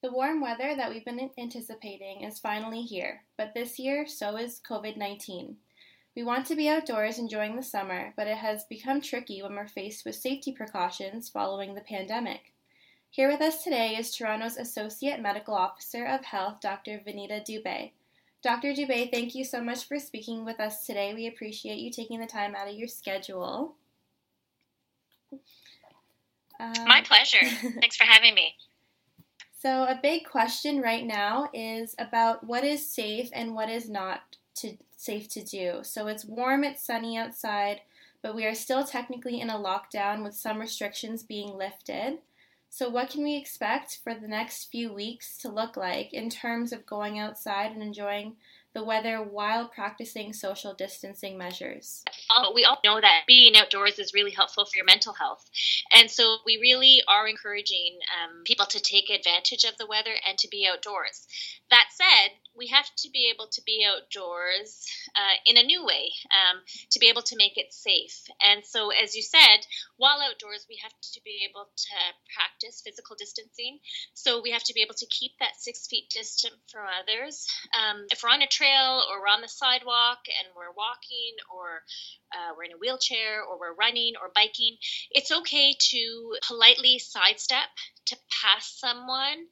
The warm weather that we've been anticipating is finally here, but this year so is COVID 19. We want to be outdoors enjoying the summer, but it has become tricky when we're faced with safety precautions following the pandemic. Here with us today is Toronto's Associate Medical Officer of Health, Dr. Vinita Dubey. Dr. Dubey, thank you so much for speaking with us today. We appreciate you taking the time out of your schedule. Um, My pleasure. Thanks for having me. So, a big question right now is about what is safe and what is not to, safe to do. So, it's warm, it's sunny outside, but we are still technically in a lockdown with some restrictions being lifted. So, what can we expect for the next few weeks to look like in terms of going outside and enjoying the weather while practicing social distancing measures? Oh, we all know that being outdoors is really helpful for your mental health. And so we really are encouraging um, people to take advantage of the weather and to be outdoors. That said, we have to be able to be outdoors uh, in a new way um, to be able to make it safe. And so, as you said, while outdoors, we have to be able to practice physical distancing. So, we have to be able to keep that six feet distant from others. Um, if we're on a trail or we're on the sidewalk and we're walking or uh, we're in a wheelchair or we're running or biking, it's okay to politely sidestep to pass someone.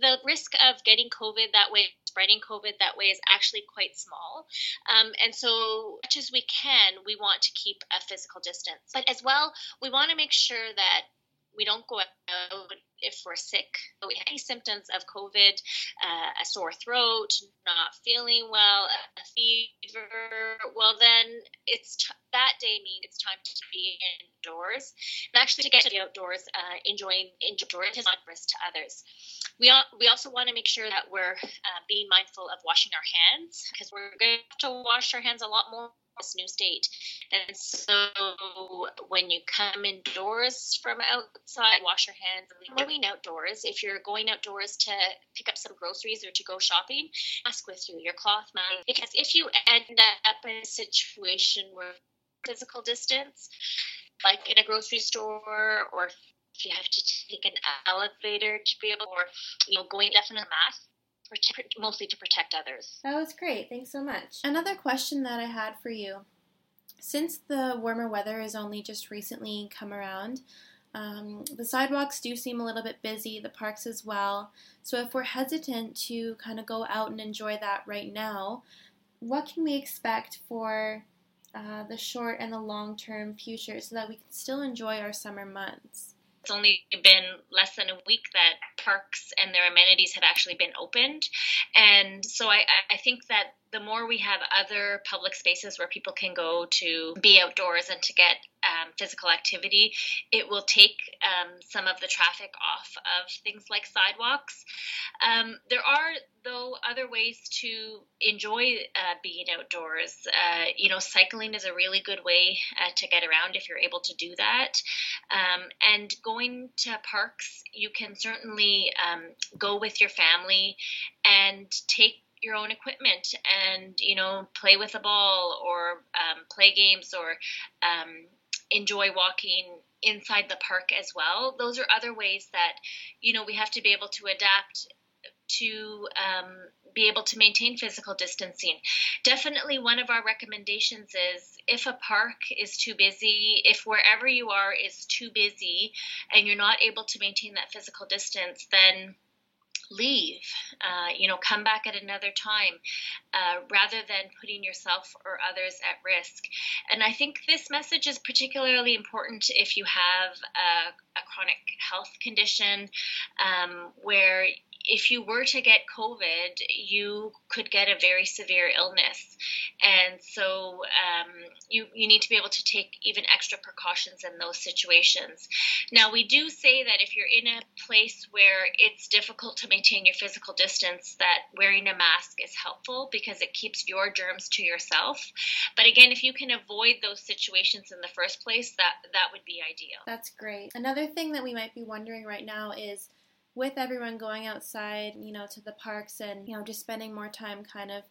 The risk of getting COVID that way, spreading COVID that way, is actually quite small. Um, and so, much as we can, we want to keep a physical distance. But as well, we want to make sure that we don't go out if we're sick. So we have any symptoms of COVID, uh, a sore throat, not feeling well, a fever, well, then it's t- that day means it's time to be indoors and actually to get to the outdoors, uh, enjoying indoors is not risk to others. We, all, we also want to make sure that we're uh, being mindful of washing our hands because we're going to have to wash our hands a lot more this new state. And so when you come indoors from outside, wash your hands. Going outdoors, if you're going outdoors to pick up some groceries or to go shopping, mask with you, your cloth mask. Because if you end up in a situation where physical distance, like in a grocery store or if you have to take an elevator to be able, or you know, going definitely mask, mostly to protect others. That was great. Thanks so much. Another question that I had for you since the warmer weather has only just recently come around, um, the sidewalks do seem a little bit busy, the parks as well. So, if we're hesitant to kind of go out and enjoy that right now, what can we expect for uh, the short and the long term future so that we can still enjoy our summer months? It's only been less than a week that parks and their amenities have actually been opened. And so I, I think that the more we have other public spaces where people can go to be outdoors and to get um, physical activity, it will take um, some of the traffic off of things like sidewalks. Um, there are, though, other ways to enjoy uh, being outdoors. Uh, you know, cycling is a really good way uh, to get around if you're able to do that. Um, and going to parks, you can certainly um, go with your family and take your own equipment and you know play with a ball or um, play games or um, enjoy walking inside the park as well those are other ways that you know we have to be able to adapt to um, be able to maintain physical distancing. Definitely, one of our recommendations is if a park is too busy, if wherever you are is too busy, and you're not able to maintain that physical distance, then leave uh, you know come back at another time uh, rather than putting yourself or others at risk and i think this message is particularly important if you have a, a chronic health condition um, where if you were to get COVID, you could get a very severe illness. And so um, you, you need to be able to take even extra precautions in those situations. Now, we do say that if you're in a place where it's difficult to maintain your physical distance, that wearing a mask is helpful because it keeps your germs to yourself. But again, if you can avoid those situations in the first place, that, that would be ideal. That's great. Another thing that we might be wondering right now is with everyone going outside, you know, to the parks and, you know, just spending more time kind of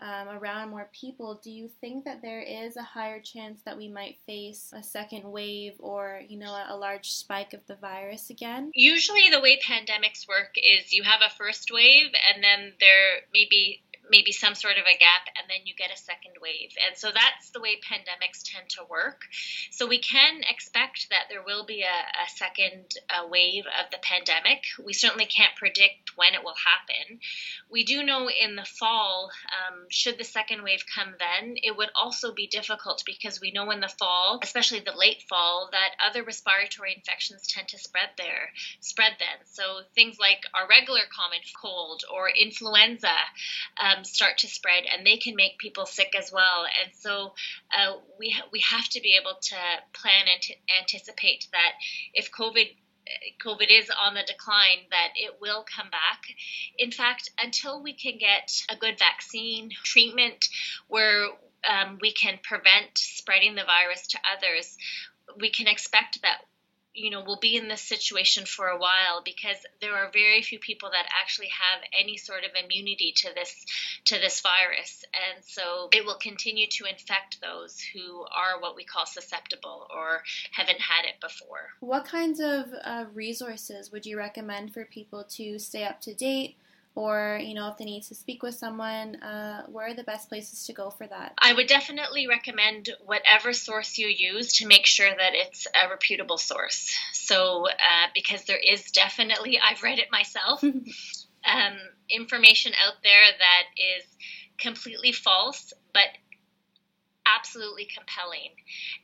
um, around more people, do you think that there is a higher chance that we might face a second wave or, you know, a, a large spike of the virus again? Usually, the way pandemics work is you have a first wave, and then there may be maybe some sort of a gap and then you get a second wave. And so that's the way pandemics tend to work. So we can expect that there will be a, a second uh, wave of the pandemic. We certainly can't predict when it will happen. We do know in the fall, um, should the second wave come then, it would also be difficult because we know in the fall, especially the late fall, that other respiratory infections tend to spread there, spread then. So things like our regular common cold or influenza. Um, um, start to spread, and they can make people sick as well. And so uh, we ha- we have to be able to plan and to anticipate that if COVID COVID is on the decline, that it will come back. In fact, until we can get a good vaccine treatment where um, we can prevent spreading the virus to others, we can expect that you know will be in this situation for a while because there are very few people that actually have any sort of immunity to this to this virus. And so it will continue to infect those who are what we call susceptible or haven't had it before. What kinds of uh, resources would you recommend for people to stay up to date or you know if they need to speak with someone uh, where are the best places to go for that? I would definitely recommend whatever source you use to make sure that it's a reputable source. So uh, because there is definitely i've read it myself um, information out there that is completely false but absolutely compelling.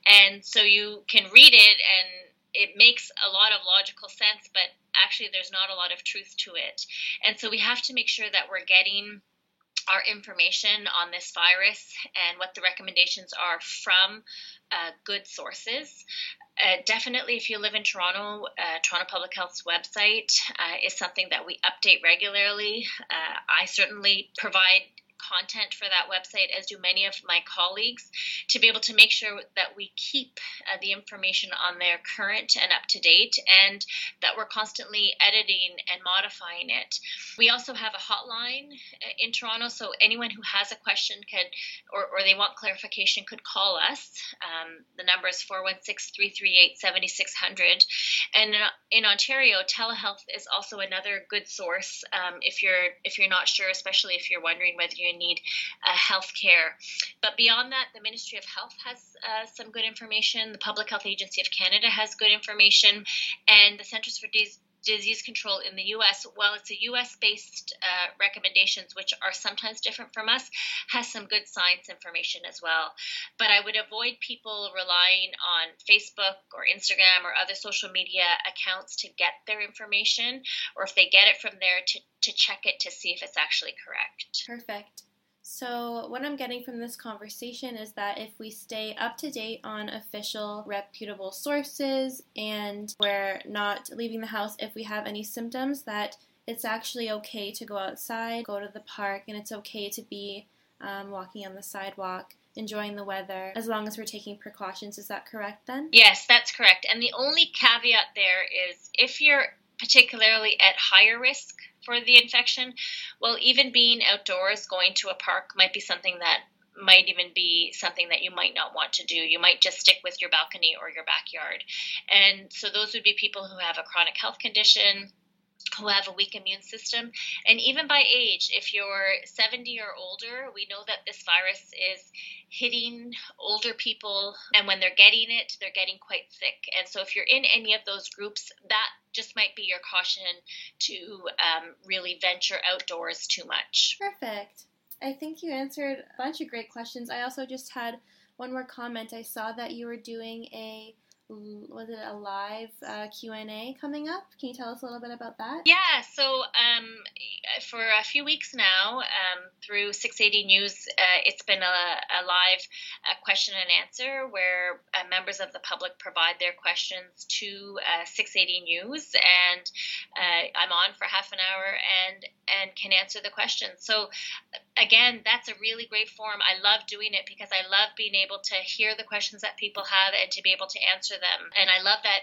And so you can read it and it makes a lot of logical sense but actually there's not a lot of truth to it. And so we have to make sure that we're getting our information on this virus and what the recommendations are from uh, good sources. Uh, definitely, if you live in Toronto, uh, Toronto Public Health's website uh, is something that we update regularly. Uh, I certainly provide content for that website, as do many of my colleagues, to be able to make sure that we keep uh, the information on there current and up to date, and that we're constantly editing and modifying it. We also have a hotline uh, in Toronto, so anyone who has a question could, or, or they want clarification, could call us. Um, the number is 416 338 7600. And in, Ontario, telehealth is also another good source um, if you're if you're not sure, especially if you're wondering whether you need uh, health care. But beyond that, the Ministry of Health has uh, some good information. The Public Health Agency of Canada has good information, and the Centers for Disease disease control in the US, while it's a US based uh, recommendations, which are sometimes different from us, has some good science information as well. But I would avoid people relying on Facebook or Instagram or other social media accounts to get their information, or if they get it from there, to, to check it to see if it's actually correct. Perfect. So, what I'm getting from this conversation is that if we stay up to date on official, reputable sources and we're not leaving the house if we have any symptoms, that it's actually okay to go outside, go to the park, and it's okay to be um, walking on the sidewalk enjoying the weather as long as we're taking precautions. Is that correct then? Yes, that's correct. And the only caveat there is if you're particularly at higher risk for the infection, well, even being outdoors, going to a park might be something that might even be something that you might not want to do. You might just stick with your balcony or your backyard. And so those would be people who have a chronic health condition, who have a weak immune system. And even by age, if you're 70 or older, we know that this virus is hitting older people. And when they're getting it, they're getting quite sick. And so if you're in any of those groups, that just might be your caution to um, really venture outdoors too much. Perfect. I think you answered a bunch of great questions. I also just had one more comment. I saw that you were doing a was it a live uh, q&a coming up? Can you tell us a little bit about that? Yeah so um, for a few weeks now um, through 680 news uh, it's been a, a live uh, question and answer where uh, members of the public provide their questions to uh, 680 news and i'm on for half an hour and and can answer the questions. So again that's a really great forum i love doing it because i love being able to hear the questions that people have and to be able to answer them. And I love that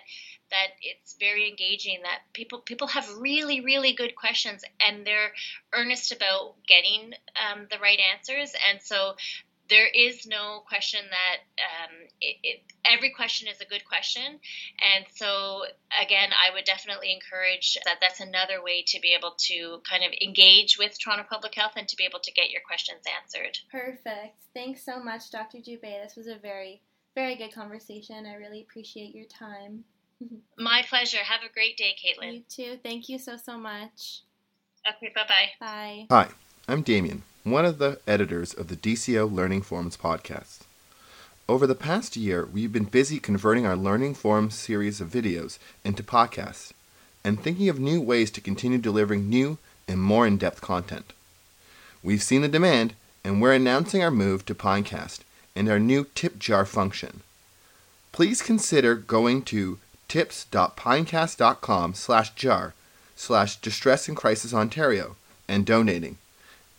that it's very engaging that people people have really really good questions and they're earnest about getting um, the right answers and so there is no question that um, it, it, every question is a good question and so again i would definitely encourage that that's another way to be able to kind of engage with toronto public health and to be able to get your questions answered perfect thanks so much dr dubey this was a very very good conversation. I really appreciate your time. My pleasure. Have a great day, Caitlin. You too. Thank you so, so much. Okay, bye-bye. Bye. Hi, I'm Damien, one of the editors of the DCO Learning Forums podcast. Over the past year, we've been busy converting our Learning Forums series of videos into podcasts and thinking of new ways to continue delivering new and more in depth content. We've seen the demand, and we're announcing our move to Pinecast and our new tip jar function. Please consider going to tips.pinecast.com slash jar slash distress and crisis Ontario and donating.